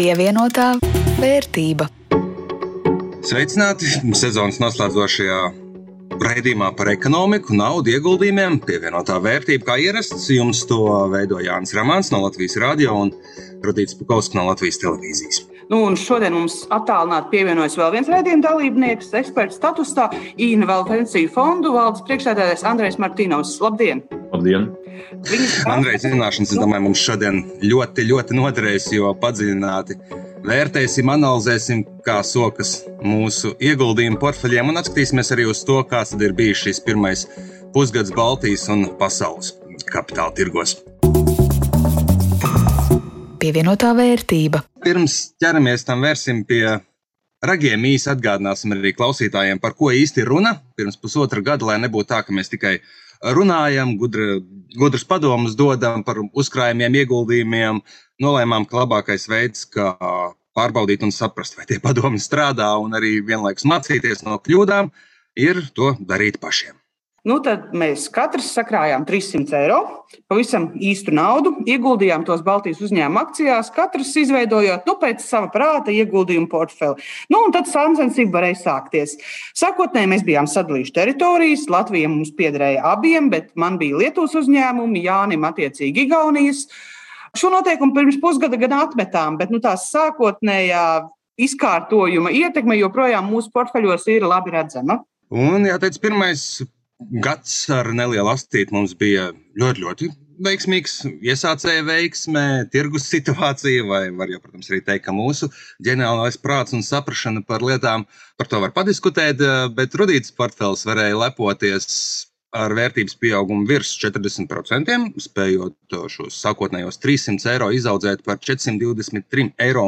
Pievienotā vērtība. Sveicināti sezonas noslēdzošajā raidījumā par ekonomiku, naudu, ieguldījumiem, pievienotā vērtība. Kā ierasts, jums to veido Jānis Rāmāns no Latvijas Rādio un Rudīts Pukovskis no Latvijas televīzijas. Nu, šodien mums attālināti pievienojas vēl viens raidījuma dalībnieks, eksperts statusā, Īna vēl pensiju fondu valdes priekšsēdētājs Andrejs Martīnovs. Labdien! Labdien! Andrejs zināšanas, es domāju, mums šodien ļoti, ļoti noderēs, jo padziļināti vērtēsim, analizēsim, kā sokas mūsu ieguldījumu portfeļiem un atskatīsimies arī uz to, kāds ir bijis šis pirmais pusgads Baltijas un pasaules kapitāla tirgos. Pievienotā vērtība. Pirms ķeramies tam vērsim pie ragiem, īsi atgādināsim arī klausītājiem, par ko īsti runa. Pirms pusotra gada, lai nebūtu tā, ka mēs tikai runājam, gudra, gudras padomus dodam par uzkrājumiem, ieguldījumiem, nolēmām, ka labākais veids, kā pārbaudīt un saprast, vai tie padomi strādā, un arī vienlaikus mācīties no kļūdām, ir to darīt pašiem. Nu, tad mēs katrs sakrājām 300 eiro, pavisam īstu naudu, ieguldījām tos Baltijas uzņēmuma akcijās, katrs izveidojot nu, pēc sava prāta ieguldījumu portfeli. Nu, tad sāncensība varēja sākties. Sākotnēji mēs bijām sadalījuši teritorijas, Latvija mums piederēja abiem, bet man bija Lietuvas uzņēmumi, Jānim attiecīgi Igaunijas. Šo noteikumu pirms pusgada gan atmetām, bet nu, tā sākotnējā izkārtojuma ietekme joprojām mūsu portfeļos ir labi redzama. Un jāteic, pirmais gads ar nelielu astīti mums bija ļoti, ļoti veiksmīgs. Iesācēja veiksmē, tirgus situācija, vai var jau, protams, arī teikt, ka mūsu ģenerālais prāts un saprāšana par lietām, par to var padiskutēt, bet Rudīts portfels varēja lepoties ar vērtības pieaugumu virs 40%, spējot šos sākotnējos 300 eiro izaudzēt par 423,50 eiro.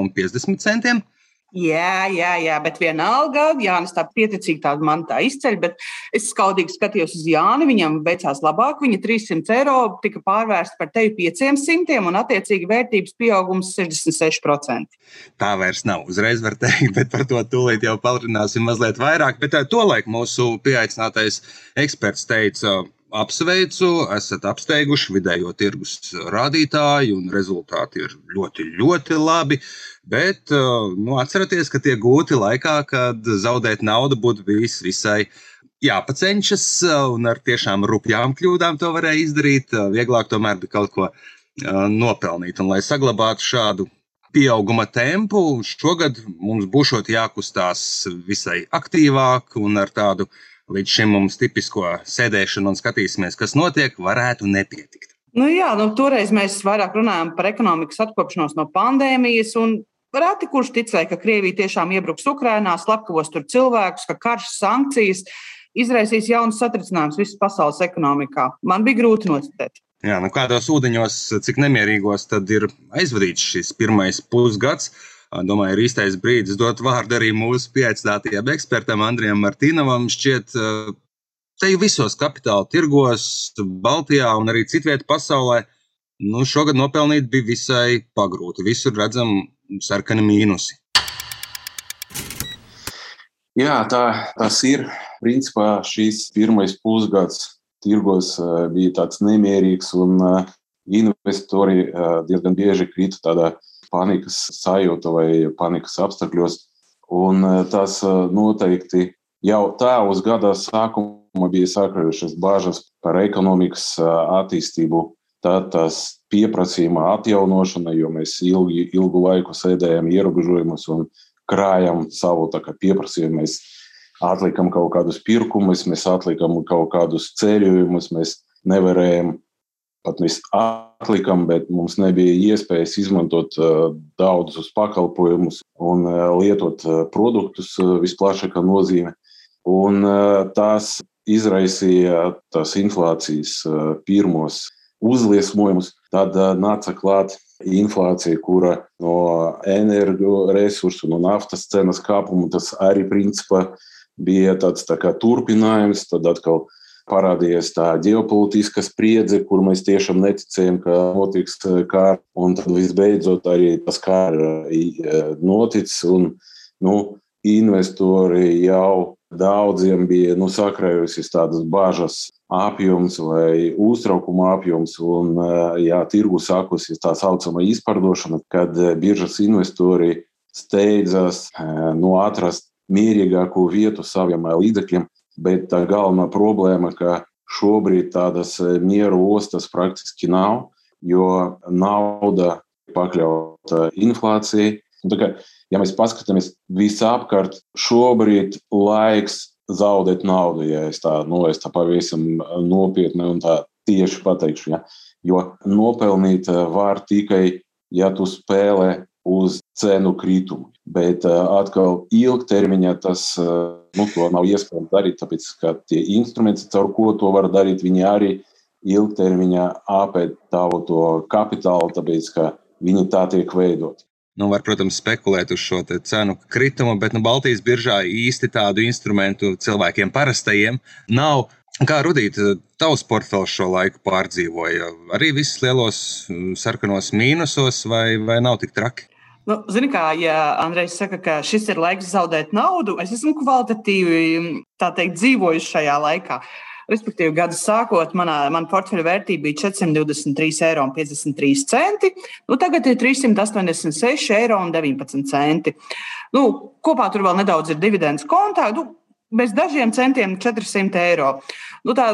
Jā, jā, jā, bet vienalga, Jānis tā pieticīgi tādu man tā izceļ, bet es skaudīgi skatījos uz Jāni, viņam veicās labāk, viņa 300 eiro tika pārvērsta par tevi 500 un attiecīgi vērtības pieaugums 66%. Tā vairs nav, uzreiz var teikt, bet par to tūlīt jau palrināsim mazliet vairāk, bet eh, tolaik mūsu pieaicinātais eksperts teica, apsveicu, esat apsteiguši vidējo tirgus rādītāju, un rezultāti ir ļoti, ļoti labi. Bet nu, atcerieties, ka tie gūti laikā, kad zaudēt naudu būtu bijis visai jāpacenšas, un ar tiešām rupjām kļūdām to varēja izdarīt. Vieglāk tomēr bija kaut ko nopelnīt. Un, lai saglabātu šādu pieauguma tempu, šogad mums būs jākustās visai aktīvāk un ar tādu līdz šim mums tipisko sēdēšanu un skatīsimies, kas notiek, varētu nepietikt. Nu jā, nu, toreiz mēs vairāk runājām par ekonomikas atkopšanos no pandēmijas. Reti kurš ticēja, ka Krievija tiešām iebruks Ukrajinā, slepkavos tur cilvēkus, ka karš, sankcijas izraisīs jaunas satricinājumus visas pasaules ekonomikā. Man bija grūti noticēt. Jā, nu kādos ūdeņos, cik nemierīgos tad ir aizvadīts šis pirmais pusgads. Domāju, ir īstais brīdis dot vārdu arī mūsu pieaicinātajam ekspertam Andrijam Martīnovam. Šķiet, te jau visos kapitāla tirgos, Baltijā un arī citvietā pasaulē, nu, šogad nopelnīt bija visai pagrūti. Visur redzam sarkani mīnusi. Jā, tā tas ir. Principā šīs pirmais pusgads tirgos bija tāds nemierīgs, un investori diezgan bieži krita tādā panikas sajūta vai panikas apstākļos. Un eh, tas eh, noteikti jau tā uz gada sākuma bija sākušas bažas par ekonomikas eh, attīstību. Tad tas pieprasījuma atjaunošana, jo mēs ilgi, ilgu laiku sēdējām ierobežojumus un krājām savu pieprasījumu. Mēs atlikām kaut kādus pirkumus, mēs atlikām kaut kādus ceļojumus, mēs nevarējām pat mēs atlikām, bet mums nebija iespējas izmantot uh, daudzus pakalpojumus un uh, lietot uh, produktus visplašākā nozīmē. Un tās izraisīja tās inflācijas pirmos uzliesmojumus. Tad nāca klāt inflācija, kura no energoresursu, no naftas cenas kāpuma, tas arī principā bija tāds tā kā turpinājums. Tad atkal parādījies tā ģeopolitiskā spriedze, kur mēs tiešām neticējām, ka notiks eh, kārs. Un tad visbeidzot arī tas kārs eh, noticis. Un, nu, investori jau daudziem bija nu, sakrājusies tādas bažas apjoms vai uztraukuma apjoms, un jā, tirgu sākusies tā saucamā izpārdošana, kad biržas investori steidzas nu, atrast mierīgāku vietu saviem līdzekļiem, bet tā galvenā problēma, ka šobrīd tādas mieru ostas praktiski nav, jo nauda pakļauta inflācijai. Kā, ja mēs paskatāmies visapkārt, šobrīd laiks zaudēt naudu, ja es tā, nu, es tā pavisam nopietni un tā tieši pateikšu. Ja? Jo nopelnīt var tikai, ja tu spēlē uz cenu kritumu. Bet atkal ilgtermiņā tas nu, nav iespējams darīt, tāpēc ka tie instrumenti, caur ko to var darīt, viņi arī ilgtermiņā apēd tavu kapitālu, tāpēc ka viņi tā tiek veidoti. Nu, var, protams, spekulēt uz šo cenu kritumu, bet nu, Baltijas biržā īsti tādu instrumentu cilvēkiem parastajiem nav. Kā rudīt, tavs portfels šo laiku pārdzīvoja? Arī visus lielos sarkanos mīnusos, vai, vai nav tik traki? Nu, Zini, kā ja Andrejs saka, ka šis ir laiks zaudēt naudu, es esmu kvalitatīvi teikt, dzīvojis šajā laikā. Uh, Respektīvi, gada sākot, manā, man portfeļa vērtība bija 423,53 eiro. Nu, tagad ir 386,19 eiro. Nu, kopā tur vēl nedaudz ir dividends kontā. Nu, bez dažiem centiem 400 eiro. Nu, tā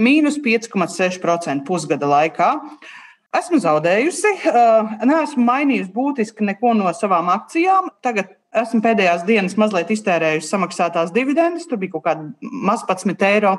mīnus 5,6% pusgada laikā. Esmu zaudējusi, neesmu mainījusi būtiski neko no savām akcijām. Tagad esmu pēdējās dienas mazliet iztērējusi samaksātās dividendes, tur bija kaut kāda maz 11 eiro.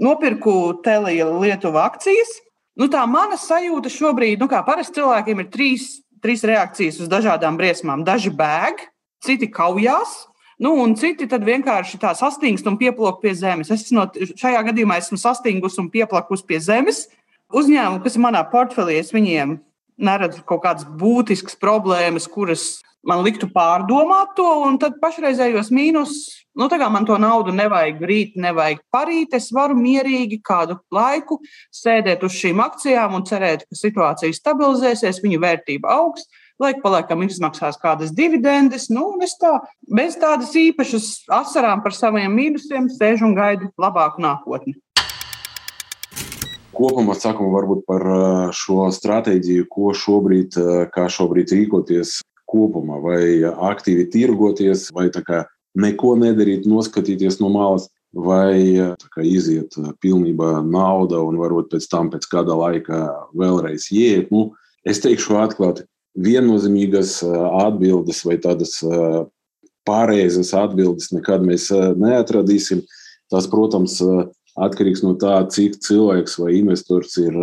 Nopirku Telija Lietuva akcijas. Nu, tā mana sajūta šobrīd, nu, kā parasti cilvēkiem, ir trīs, trīs reakcijas uz dažādām briesmām. Daži bēg, citi kaujās, Nu, un citi vienkārši tā sastingst un pieplūk pie zemes. Es no, šajā gadījumā esmu sastingusi un pieplakusi pie zemes. Uzņēmumi, kas ir manā portfelī, es viņiem neredzu kaut kādas būtiskas problēmas, kuras man liktu pārdomāt to, un tad pašreizējos mīnus Nu, tā kā man to naudu nevajag rīt, nevajag parīt, es varu mierīgi kādu laiku sēdēt uz šīm akcijām un cerēt, ka situācija stabilizēsies, viņu vērtība augs. Laika pa laikam izmaksās kādas dividendes. Nu, es tā, bez tādas īpašas asarām par saviem mīnusiem sēžu un gaidu labāku nākotni. Kopumā sakām varbūt par šo stratēģiju, ko šobrīd, kā šobrīd rīkoties kopumā, vai aktīvi tirgoties, vai neko nedarīt, noskatīties no malas, vai kā, iziet pilnībā nauda un varbūt pēc tam, pēc kāda laika, vēlreiz iet. Nu, es teikšu atklāti, viennozīmīgas atbildes vai tādas pareizas atbildes nekad mēs neatradīsim. Tas, protams, atkarīgs no tā, cik cilvēks vai investors ir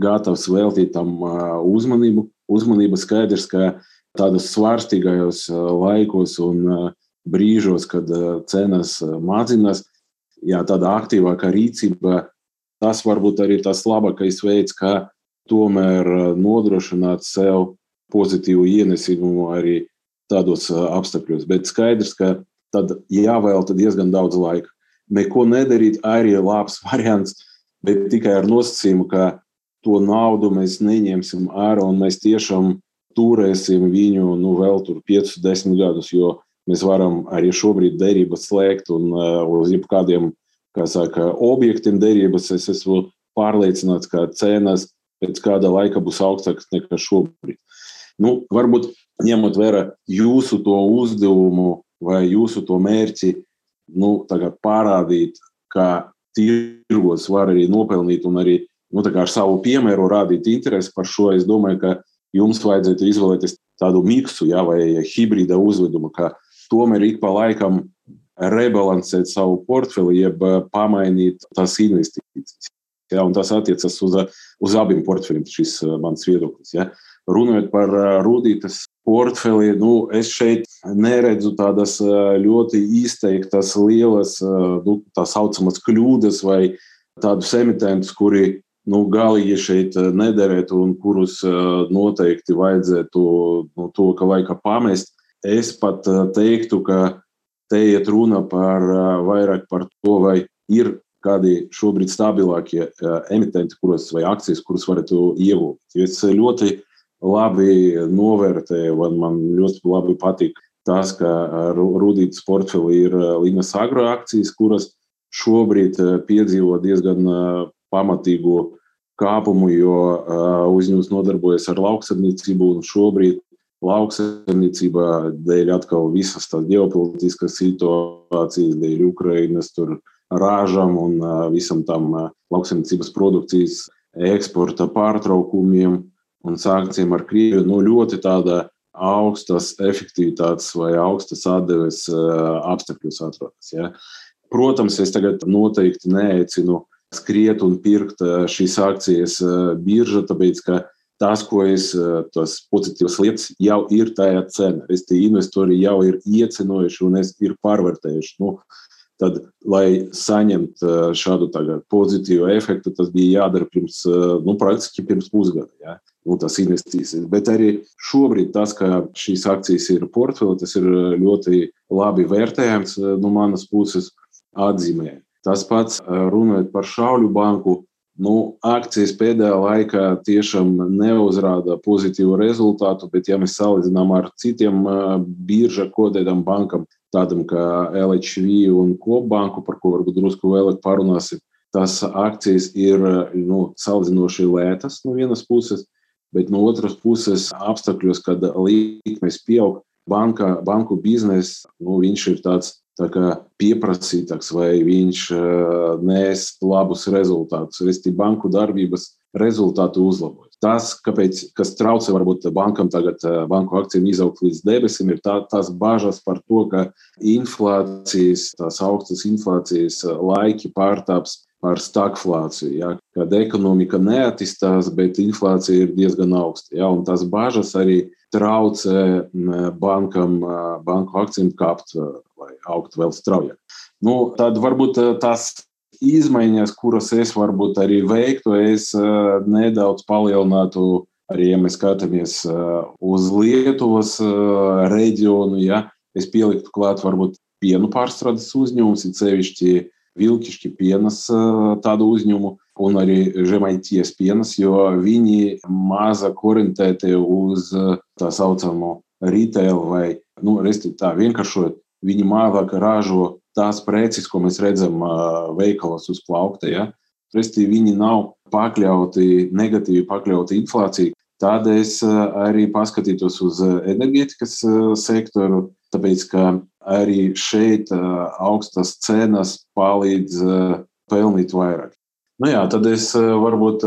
gatavs veltīt tam uzmanību. Uzmanība skaidrs, ka tādos svārstīgajos laikos un brīžos, kad eh, cenas eh, mazinās, jā, tāda aktīvāka rīcība, tas varbūt arī tas labākais veids, kā tomēr eh, nodrošināt sev pozitīvu ienesumu arī tādos apstākļos. Bet skaidrs, ka tad jāvēlta diezgan daudz laika. Neko nedarīt arī ir labs variants, bet tikai ar nosacījumu, ka to naudu mēs neņemsim ārā un mēs tiešām turēsim viņu nu, vēl 5, 10 gadus. Jo Mēs varam arī šobrīd derības slēgt un uh, uz jebkādiem saka, objektiem derības. Es esmu pārliecināts, ka cenas pēc kāda laika būs augstākas nekā šobrīd. Nu, varbūt ņemot vērā jūsu to uzdevumu vai jūsu to mērķi, nu, parādīt, ka tirgos var arī nopelnīt un arī nu, ar savu piemēru rādīt interesi par šo. Es domāju, ka jums vajadzētu izvēlēties tādu miksu ja, vai hibrīda uzvedumu, ka tomēr ik pa laikam rebalansēt savu portfeli, jeb eh, pamainīt tās investīcijas. Ja, tas attiecas uz, uz abiem portfeļiem, šis eh, mans viedoklis. Ja. Runājot par rudītas portfeli, nu, es šeit neredzu tādas ļoti izteiktas, lielas, nu, tā saucamas kļūdas vai tādus emitentus, kuri nu, galīgi šeit nederētu un kurus noteikti vajadzētu nu, to, ka laika pamest. Es pat teiktu, ka te iet runa par vairāk par to, vai ir kādi šobrīd stabilākie emitenti, kuras, vai akcijas, kuras varētu iegūt. Es ļoti labi novērtēju, man, man ļoti labi patīk tas, ka Rudītas portfelī ir Linas agro akcijas, kuras šobrīd piedzīvo diezgan pamatīgu kāpumu, jo uzņēmums nodarbojas ar lauksaimniecību un šobrīd lauksaimniecībā dēļ atkal visas tās ģeopolitiskas situācijas, dēļ Ukrainas tur rāžam un visam tam lauksaimniecības produkcijas eksporta pārtraukumiem un sankcijiem ar Krieviju. Nu, ļoti tāda augstas efektivitātes vai augstas atdeves apstākļos atrodas. Ja. Protams, es tagad noteikti neaicinu skriet un pirkt šīs akcijas biržā, tāpēc ka tas, ko es, tos pozitīvas lietas jau ir tajā cena. Es tie investori jau ir iecenojuši un es ir pārvērtējuši. Nu, tad, lai saņemtu šādu pozitīvu efektu, tas bija jādara pirms, nu, praktiski pirms pusgada. Ja? Nu, tas investīcijas. Bet arī šobrīd tas, ka šīs akcijas ir portfeli, tas ir ļoti labi vērtējams no manas puses atzīmē. Tas pats runājot par šauļu banku, Nu, akcijas pēdējā laikā tiešām neuzrāda pozitīvu rezultātu, bet, ja mēs salīdzinām ar citiem birža kodētām bankām, tādam kā LHV un Kopbanku, par ko varbūt drusku vēlāk parunāsim, tās akcijas ir nu, salīdzinoši lētas no vienas puses, bet no otras puses apstākļos, kad likmes pieaug, banka, banku biznesa, nu, ir tāds pieprasītāks, vai viņš nes labus rezultātus, respektīvi banku darbības rezultātu uzlabot. Tas, kāpēc, kas traucē varbūt bankam tagad banku akcijiem izaugt līdz debesīm, ir tā, tās bažas par to, ka inflācijas, tās augstas inflācijas laiki pārtāps par stagflāciju. Ja, kad ekonomika neattīstās, bet inflācija ir diezgan augsta. Ja, tās bažas arī traucē bankam, banku akcijiem kāpt vai augt vēl straujāk. Nu, tad varbūt tās izmaiņas, kuras es varbūt arī veiktu, es nedaudz palielinātu. Arī, ja mēs skatāmies uz Lietuvas reģionu, ja, es pieliktu klāt varbūt pienu pārstrādes uzņēmumus, it sevišķi Vilkišķi pienas tādu uzņēmumu un arī Žemaitijas pienas, jo viņi mazāk orientēti uz tā saucamo retail vai, nu, restīvi tā vienkāršot, viņi mazāk ražo tās preces, ko mēs redzam veikalos uz plaukta. Ja? Restīvi viņi nav pakļauti, negatīvi pakļauti inflācijai. Tādēļ es arī paskatītos uz enerģētikas sektoru, tāpēc ka arī šeit augstas cenas palīdz pelnīt vairāk. Nu jā, tad es varbūt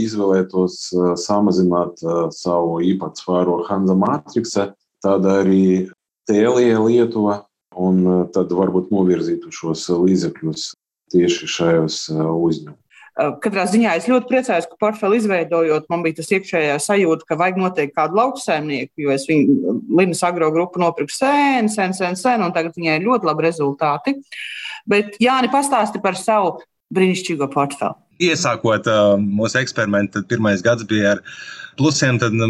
izvēlētos samazināt savu īpatsvaru Hanza Matriksa, tad arī Tēlija Lietuva, un tad varbūt novirzītu šos līdzekļus tieši šajos uzņēmumos. Katrā ziņā es ļoti priecājos, ka portfeli izveidojot, man bija tas iekšējā sajūta, ka vajag noteikti kādu lauksaimnieku, jo es viņu Linas agro grupu nopirku sen, sen, sen, sen, un tagad viņai ir ļoti labi rezultāti. Bet Jāni pastāsti par savu brīnišķīgo portfeli. Iesākot uh, mūsu eksperimentu, tad pirmais gads bija ar plusiem, tad nu,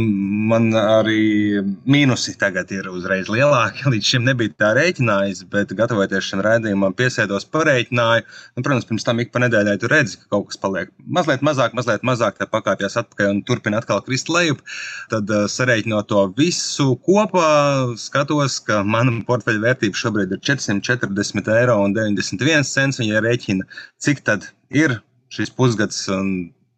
man arī mīnusi tagad ir uzreiz lielāki. Līdz šim nebija tā rēķinājis, bet gatavoties šim raidījumam, piesēdos pareiķināju. Nu, protams, pirms tam ik pa nedēļai tu redzi, ka kaut kas paliek mazliet mazāk, mazliet mazāk, tā pakāpjas atpakaļ un turpina atkal krist lejup. Tad uh, sarēķinot to visu kopā, skatos, ka mana portfeļa vērtība šobrīd ir 440 eiro un 91 cents. Ja rēķina, cik tad ir šis pusgads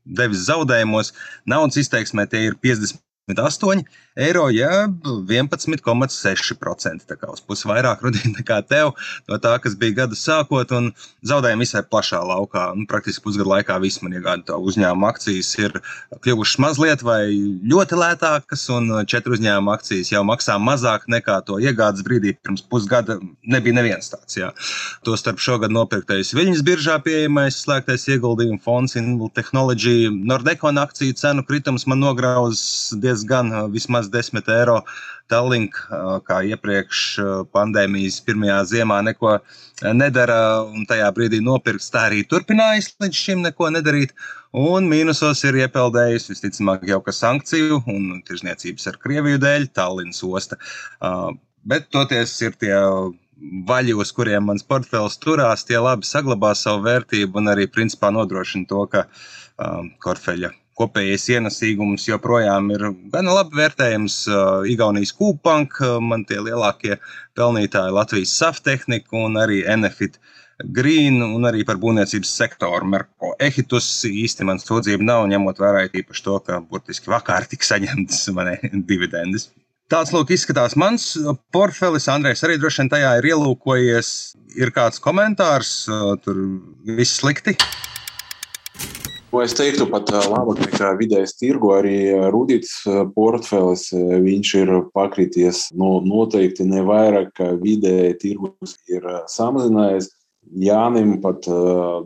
devis zaudējumos. Naudas izteiksmē tie ir 50 8 eiro, ja 11,6%. Tā kā uz pusi vairāk rudīt nekā tev, no tā, kas bija gada sākot, un zaudējumi visai plašā laukā. Nu, praktiski pusgadu laikā viss man iegāda uzņēmuma akcijas ir kļuvušas mazliet vai ļoti lētākas, un četru uzņēmuma akcijas jau maksā mazāk nekā to iegādes brīdī. Pirms pusgada nebija neviens tāds. Jā. Tostarp šogad nopirktais Viļņas biržā pieejamais slēgtais ieguldījumu fonds Inval Technology Nordecon akciju cenu kritums man nograuz diezgan diezgan vismaz 10 eiro. Tallink, kā iepriekš pandēmijas pirmajā ziemā, neko nedara un tajā brīdī nopirks. Tā arī turpinājis līdz šim neko nedarīt. Un mīnusos ir iepeldējis visticamāk jau ka sankciju un tirzniecības ar Krieviju dēļ, Tallinas osta. Bet toties ir tie vaļi, uz kuriem mans portfels turās, tie labi saglabā savu vērtību un arī principā nodrošina to, ka um, portfeļa kopējais ienesīgums joprojām ir gan labi vērtējams. Igaunijas Kūpank, man tie lielākie pelnītāji Latvijas Saftehnika un arī Enefit Green un arī par būvniecības sektoru. Merko Ehitus īsti man sūdzība nav, ņemot vērā īpaši to, ka burtiski vakar tika saņemtas dividendes. Tāds lūk izskatās mans portfelis. Andrejs arī droši vien tajā ir ielūkojies. Ir kāds komentārs, tur viss slikti. Ko es teiktu, pat labāk nekā vidējais tirgu, arī Rudīts portfelis. Viņš ir pakrities no noteikti ne vairāk, kā vidēji tirgus ir samazinājies. Jānim pat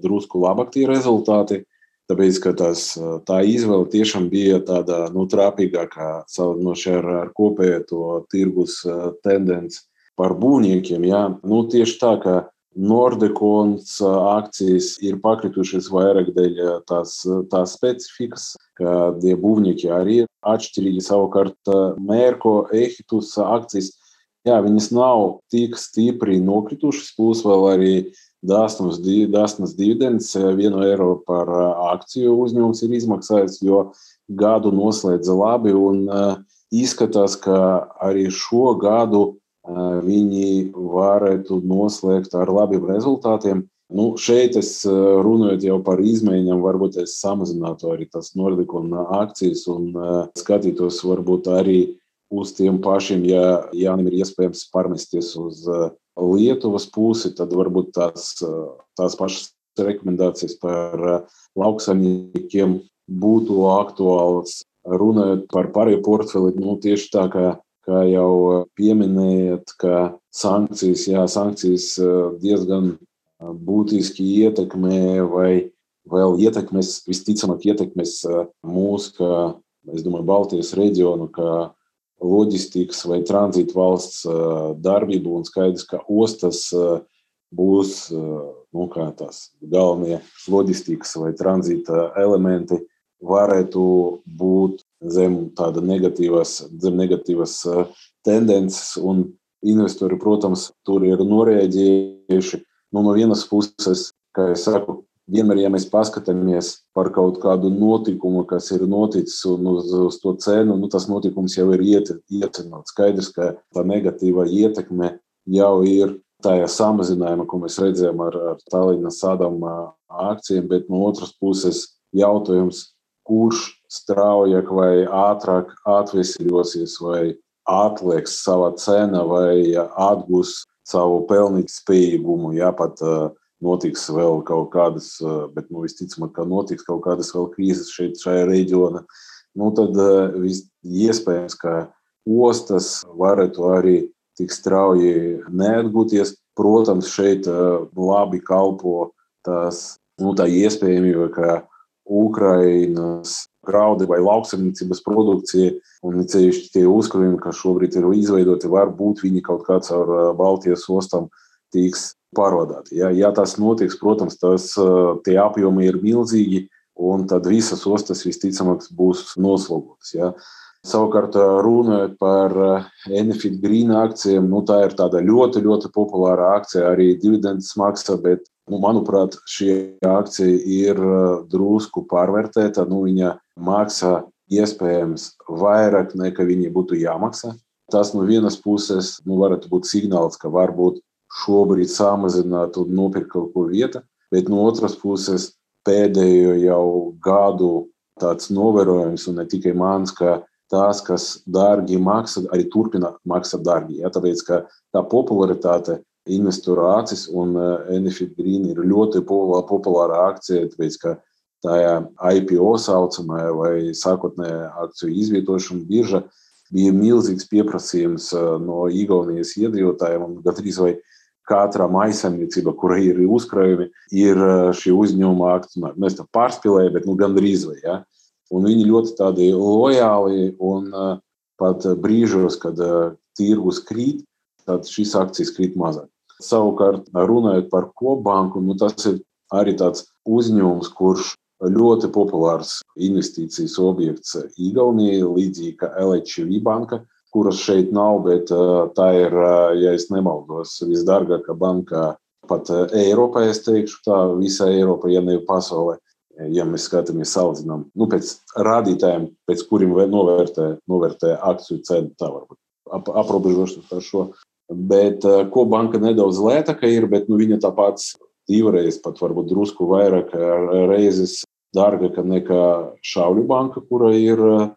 drusku labāk tie rezultāti, tāpēc, ka tas, tā izvēle tiešām bija tāda nu, trāpīgākā salīdzinoši ar, ar kopējo tirgus tendenci par būvniekiem. Jā. Nu, tieši tā, ka Nordekons akcijas ir pakritušas vairāk dēļ tās, tās specifikas, ka tie būvnieki arī ir atšķirīgi. Savukārt, Mērko, Ehitus akcijas, jā, viņas nav tik stipri nokritušas, plus vēl arī dāsnas, dāsnas dividendes, vienu eiro par akciju uzņēmums ir izmaksājis, jo gadu noslēdza labi un izskatās, ka arī šo gadu viņi varētu noslēgt ar labiem rezultātiem. Nu, šeit es runāju jau par izmaiņām, varbūt es samazinātu arī tās Nordikona akcijas un skatītos varbūt arī uz tiem pašiem, ja Jānim ir iespējams pārmesties uz Lietuvas pusi, tad varbūt tās, tās pašas rekomendācijas par lauksaimniekiem būtu aktuālas. Runājot par pārējo portfeli, nu, tieši tā kā kā jau pieminējāt, ka sankcijas, jā, sankcijas diezgan būtiski ietekmē vai vēl ietekmēs, visticamāk, ietekmēs mūsu, kā, es domāju, Baltijas reģionu, kā loģistikas vai tranzīta valsts darbību un skaidrs, ka ostas būs nu, tās galvenie loģistikas vai tranzīta elementi varētu būt zem tāda negatīvas, zem negatīvas tendences. Un investori, protams, tur ir norēģējuši. Nu, no vienas puses, kā jau saku, vienmēr, ja mēs paskatāmies par kaut kādu notikumu, kas ir noticis un uz, uz to cenu, nu, tas notikums jau ir iet, iecenots. Skaidrs, ka tā negatīvā ietekme jau ir tajā samazinājumā, ko mēs redzējām ar, ar Tallinas sādām akcijiem, bet no otras puses jautājums, kurš straujāk vai ātrāk atvesļosies, vai atlieks savā cena, vai atgūs savu pelnīt spējīgumu. Jā, pat uh, notiks vēl kaut kādas, uh, bet nu, visticamāk, ka notiks kaut kādas vēl krīzes šeit, šajā reģionā. Nu, tad uh, iespējams, ka ostas varētu arī tik strauji neatgūties. Protams, šeit labi kalpo tās, nu, tā iespējamība, ka Ukrainas graudi vai lauksaimniecības produkcija, un ceļš tie uzkrājumi, kas šobrīd ir izveidoti, varbūt viņi kaut kā caur Baltijas ostām tiks pārvadāti. Ja, ja tas notiks, protams, tas, tie apjomi ir milzīgi, un tad visas ostas visticamāk būs noslogotas. Ja. Savukārt, runājot par Enefit Green akcijiem, nu, tā ir tāda ļoti, ļoti populāra akcija, arī dividendes maksa, bet manuprāt, šī akcija ir uh, drusku pārvērtēta. Nu, viņa maksā iespējams vairāk nekā viņa būtu jāmaksā. Tas no vienas puses nu, varētu būt signāls, ka varbūt šobrīd samazināt un nopirkt kaut ko vietā, bet no otras puses pēdējo jau gadu tāds novērojums, un ne tikai mans, ka tās, kas dārgi maksā, arī turpina maksāt dārgi. Ja? Tāpēc, ka tā popularitāte investoru acis, un Enefit Green ir ļoti populāra akcija, tāpēc, ka tajā IPO saucamajā vai sākotnējā akciju izvietošana birža bija milzīgs pieprasījums no Igaunijas iedzīvotājiem, un gandrīz vai katra maisaimniecība, kura ir uzkrājumi, ir šī uzņēmuma akcionāri. Es tā pārspīlēju, bet nu, gandrīz vai. Ja? Un viņi ļoti tādi lojāli un pat brīžos, kad tirgus krīt, tad šīs akcijas krīt mazāk. Savukārt, runājot par kopbanku, nu, tas ir arī tāds uzņēmums, kurš ļoti populārs investīcijas objekts Igaunijai, līdzīgi kā LHV banka, kuras šeit nav, bet tā ir, ja es nemaldos, visdārgākā banka pat Eiropā, es teikšu tā, visā Eiropā, ja ne pasaulē. ja mēs skatāmies salīdzinām nu, pēc rādītājiem, pēc kuriem novērtē, novērtē akciju cenu, tā varbūt ap, aprobežošos ar šo. Bet eh, ko banka nedaudz lētāka ir, bet nu, viņa tāpat divreiz, pat varbūt drusku vairāk reizes dārgāka nekā Šauļu banka, kura ir eh,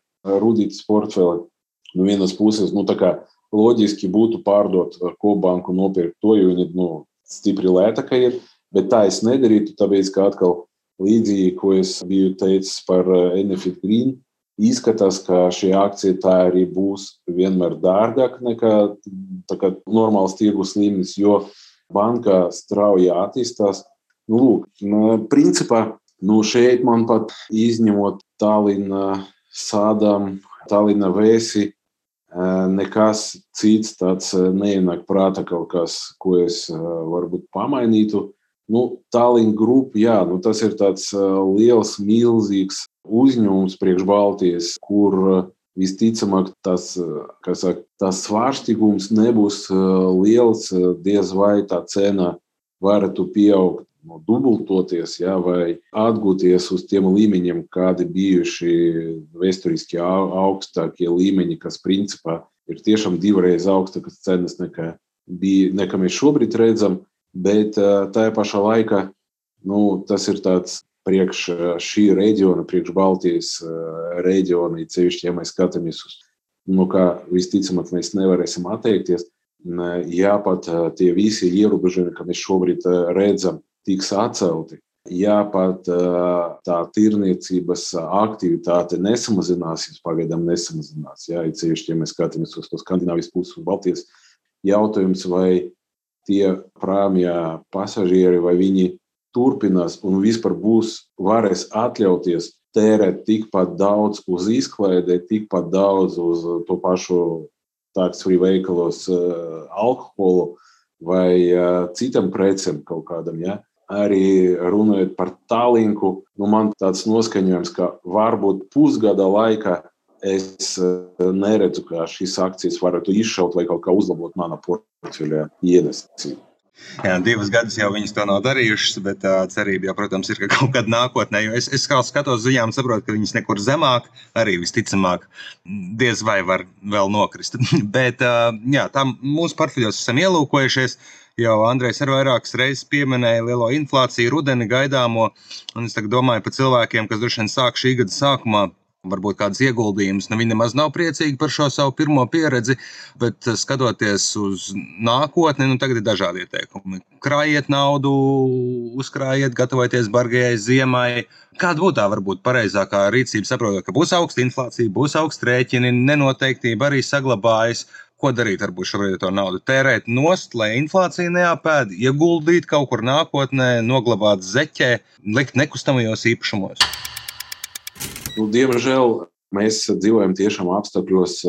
rudītas portfeli. No nu, vienas puses, nu, tā kā loģiski būtu pārdot ko banku nopirkt to, jo viņi nu, stipri lētāka ir, bet tā es nedarītu, tāpēc, ka atkal Līdzīgi, ko es biju teicis par eh, Enefit Green, izskatās, ka šī akcija tā arī būs vienmēr dārgāka nekā normāls tirgus līmenis, jo banka strauji attīstās. Nu, lūk, nu, principā nu, šeit man pat izņemot Tallinna sādām, Tallinna vēsi, nekas cits tāds neienāk prātā kaut kas, ko es varbūt pamainītu. Nu, Tallinn Group, jā, nu, tas ir tāds liels, milzīgs uzņēmums priekš Baltijas, kur visticamāk tas, saka, tas svārstīgums nebūs liels, diez vai tā cena varētu pieaugt. No dubultoties, ja, vai atgūties uz tiem līmeņiem, kādi bijuši vēsturiski augstākie līmeņi, kas principā ir tiešām divreiz augstākas cenas nekā, bija, nekā mēs šobrīd redzam bet tajā pašā laikā nu, tas ir tāds priekš šī reģiona, priekš Baltijas reģiona, ceļšķi, ja mēs skatāmies uz, nu, kā visticamāk mēs nevarēsim atteikties, ja pat tie visi ierobežojumi, ka mēs šobrīd redzam, tiks atcelti, ja pat tā tirniecības aktivitāte nesamazināsies, pagaidām nesamazinās, ja, ceļšķi, ja mēs skatāmies uz to Skandināvijas pusi, uz Baltijas jautājums, vai tie prāmjā pasažieri, vai viņi turpinās un vispār būs varēs atļauties tērēt tikpat daudz uz izklaidē, tikpat daudz uz to pašu tādu veikalos alkoholu vai citam precēm kaut kādam. Ja? Arī runājot par tālinku, nu man tāds noskaņojums, ka varbūt pusgada laikā es neredzu, ka šīs akcijas varētu izšaut vai kaut kā uzlabot mana portfeļa ienesību. Jā, divus gadus jau viņas to nav darījušas, bet uh, cerība jau, protams, ir, ka kaut kad nākotnē, jo es, es kā skatos ziņām, saprotu, ka viņas nekur zemāk, arī visticamāk, diez vai var vēl nokrist. bet uh, jā, tam mūsu portfeļos esam ielūkojušies. Jau Andrejs ar vairākas reizes pieminēja lielo inflāciju, rudeni gaidāmo. Un es domāju par cilvēkiem, kas droši vien sāk šī gada sākumā varbūt kādas ieguldījumus. Nu, viņi nemaz nav priecīgi par šo savu pirmo pieredzi, bet eh, skatoties uz nākotni, nu, tagad ir dažādi ieteikumi. Krājiet naudu, uzkrājiet, gatavojieties bargajai ziemai. Kāda būtu tā varbūt pareizākā rīcība, saprotot, ka būs augsta inflācija, būs augsta rēķini, nenoteiktība arī saglabājas. Ko darīt ar šobrīd to naudu? Tērēt nost, lai inflācija neapēd, ieguldīt kaut kur nākotnē, noglabāt zeķē, likt nekustamajos īpašumos. Nu, diemžēl mēs dzīvojam tiešām apstākļos,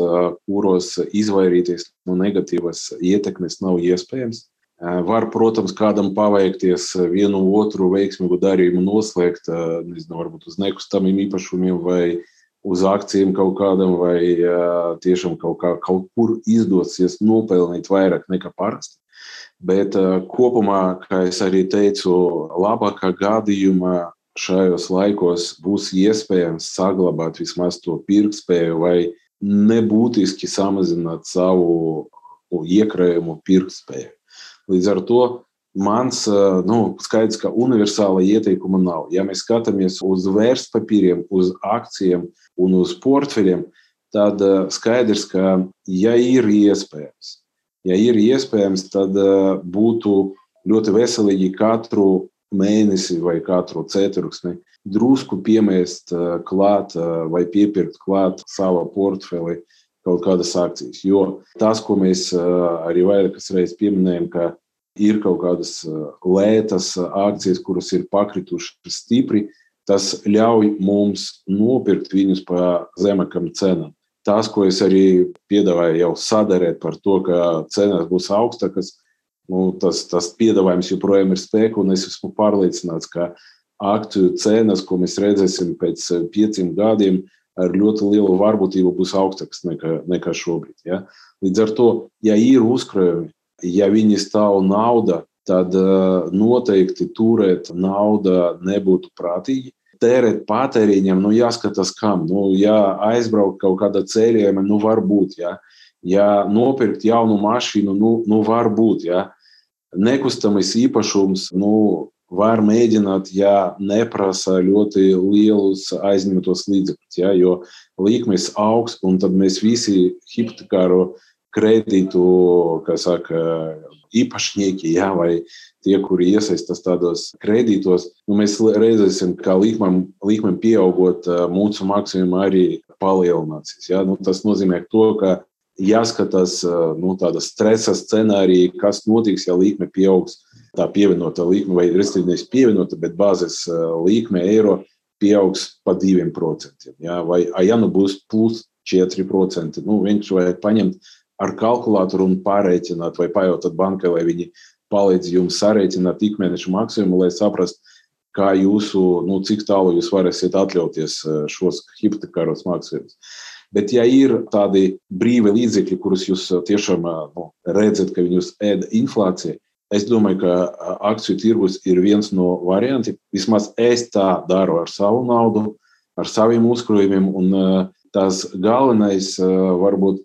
kuros izvairīties no negatīvas ietekmes nav iespējams. Var, protams, kādam paveikties vienu otru veiksmīgu darījumu noslēgt, nezinu, varbūt uz nekustamiem īpašumiem vai uz akcijiem kaut kādam, vai tiešām kaut, kā, kaut kur izdosies nopelnīt vairāk nekā parasti. Bet kopumā, kā jau arī teicu, labākā gadījumā šajos laikos būs iespējams saglabāt vismaz to pirktspēju vai nebūtiski samazināt savu iekrājumu pirktspēju. Līdz ar to mans nu, skaidrs, ka universāla ieteikuma nav. Ja mēs skatāmies uz vērtspapīriem, uz akcijiem un uz portfeļiem, tad skaidrs, ka ja ir iespējams, ja ir iespējams tad būtu ļoti veselīgi katru mēnesi vai katru ceturksni drusku piemēst eh, klāt eh, vai piepirkt klāt savā portfeli kaut kādas akcijas. Jo tas, ko mēs eh, arī vairākas reizes pieminējam, ka ir kaut kādas lētas akcijas, kuras ir pakritušas stipri, tas ļauj mums nopirkt viņus par zemākām cenām. Tas, ko es arī piedāvāju jau sadarēt par to, ka cenas būs augstākas, nu, tas, tas piedāvājums joprojām ir spēkā, un es esmu pārliecināts, ka akciju cenas, ko mēs redzēsim pēc eh, pieciem gadiem, ar ļoti lielu varbūtību būs augstākas nekā, nekā šobrīd. Ja? Līdz ar to, ja ir uzkrājumi, ja viņi stāv nauda, tad uh, noteikti turēt naudu nebūtu prātīgi. tērēt patēriņam, nu, jāskatās, kam. Nu, ja aizbraukt kaut kādā ceļojumā, nu, varbūt, ja, ja nopirkt jaunu mašīnu, nu, nu varbūt, ja. Nekustamais īpašums, nu, var mēģināt, ja neprasa ļoti lielus aizņemtos līdzekļus, ja, jo likmes augs, un tad mēs visi hipotekāro kredītu, kā saka, īpašnieki, ja, vai tie, kuri iesaistās tādos kredītos, nu, mēs redzēsim, ka līkmēm, līkmēm pieaugot, mūsu maksājumi arī palielināsies. Ja? Nu, tas nozīmē to, ka jāskatās nu, tāda stresa scenārija, kas notiks, ja līkme pieaugs. Tā pievienotā līkme, vai respektīvi nevis pievienota, bet bāzes līkme eiro pieaugs pa 2%. Ja? Vai ja nu būs plus 4%, nu, vienkārši vajag paņemt ar kalkulātoru un pārreikināt, vai pajautāt bankai, lai viņi palīdz jums sarēķināt ikmēneša maksījumu, lai saprastu, kā jūsu, nu, cik tālu jūs varēsiet atļauties šos hipotekāros maksājumus. Bet, ja ir tādi brīvi līdzekļi, kurus jūs eh, tiešām eh, nu, redzat, ka viņus ēda inflācija, es domāju, ka akciju tirgus ir viens no variantiem. Vismaz es tā daru ar savu naudu, ar saviem uzkrājumiem. Un tas galvenais varbūt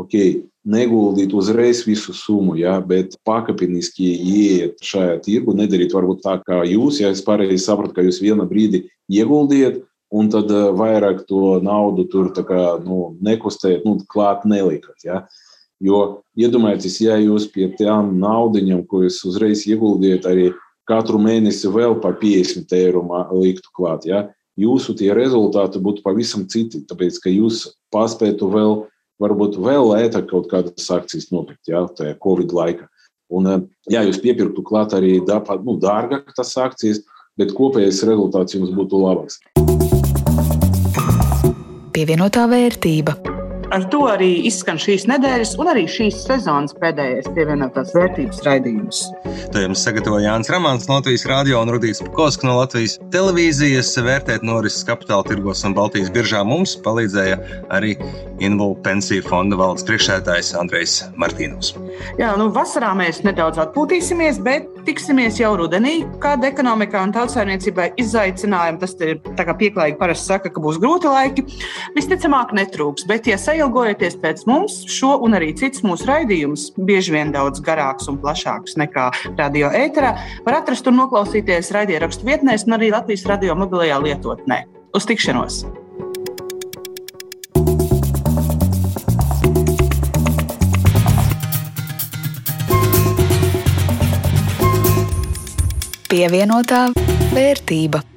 ok, neguldīt uzreiz visu summu, ja, bet pakāpeniski ieiet šajā tirgu, nedarīt varbūt tā kā jūs, ja es pareizi sapratu, ka jūs vienu brīdi ieguldiet, un tad eh, vairāk to naudu tur kā, nu, nekustēt, nu, klāt nelikat. Ja. Jo iedomājieties, ja jūs pie tām naudiņām, ko jūs uzreiz ieguldiet, arī katru mēnesi vēl pa 50 eiro liktu klāt, ja, jūsu tie rezultāti būtu pavisam citi, tāpēc ka jūs paspētu vēl varbūt vēl lētāk kaut kādas akcijas nopirkt, jā, tajā Covid laikā. Un, eh, jā, jūs piepirktu klāt arī nu, dārgāk tas akcijas, bet kopējais rezultāts jums būtu labāks. Pievienotā vērtība. Ar to arī izskan šīs nedēļas un arī šīs sezonas pēdējais pievienotās vērtības raidījums. To jums sagatavoja Jānis Rāmāns no Latvijas radio un Rudijs Pakovskis no Latvijas televīzijas. Vērtēt norises kapitāla tirgos un Baltijas biržā mums palīdzēja arī Invulu pensiju fonda valdes priekšsēdētājs Andrejs Martīnovs. Jā, nu vasarā mēs nedaudz atpūtīsimies, bet tiksimies jau rudenī, kad ekonomikā un tautsājumniecībai izaicinājumi. Tas ir pieklājīgi parasti saka, ka būs grūti laiki. Visticamāk, netrūks. Bet, ja sailgojaties pēc mums, šo un arī cits mūsu raidījumus, bieži vien daudz garāks un plašāks nekā radio ēterā, var atrast un noklausīties raidierakstu vietnēs un arī Latvijas radio mobilajā lietotnē. Uz tikšanos! Pievienotā vērtība.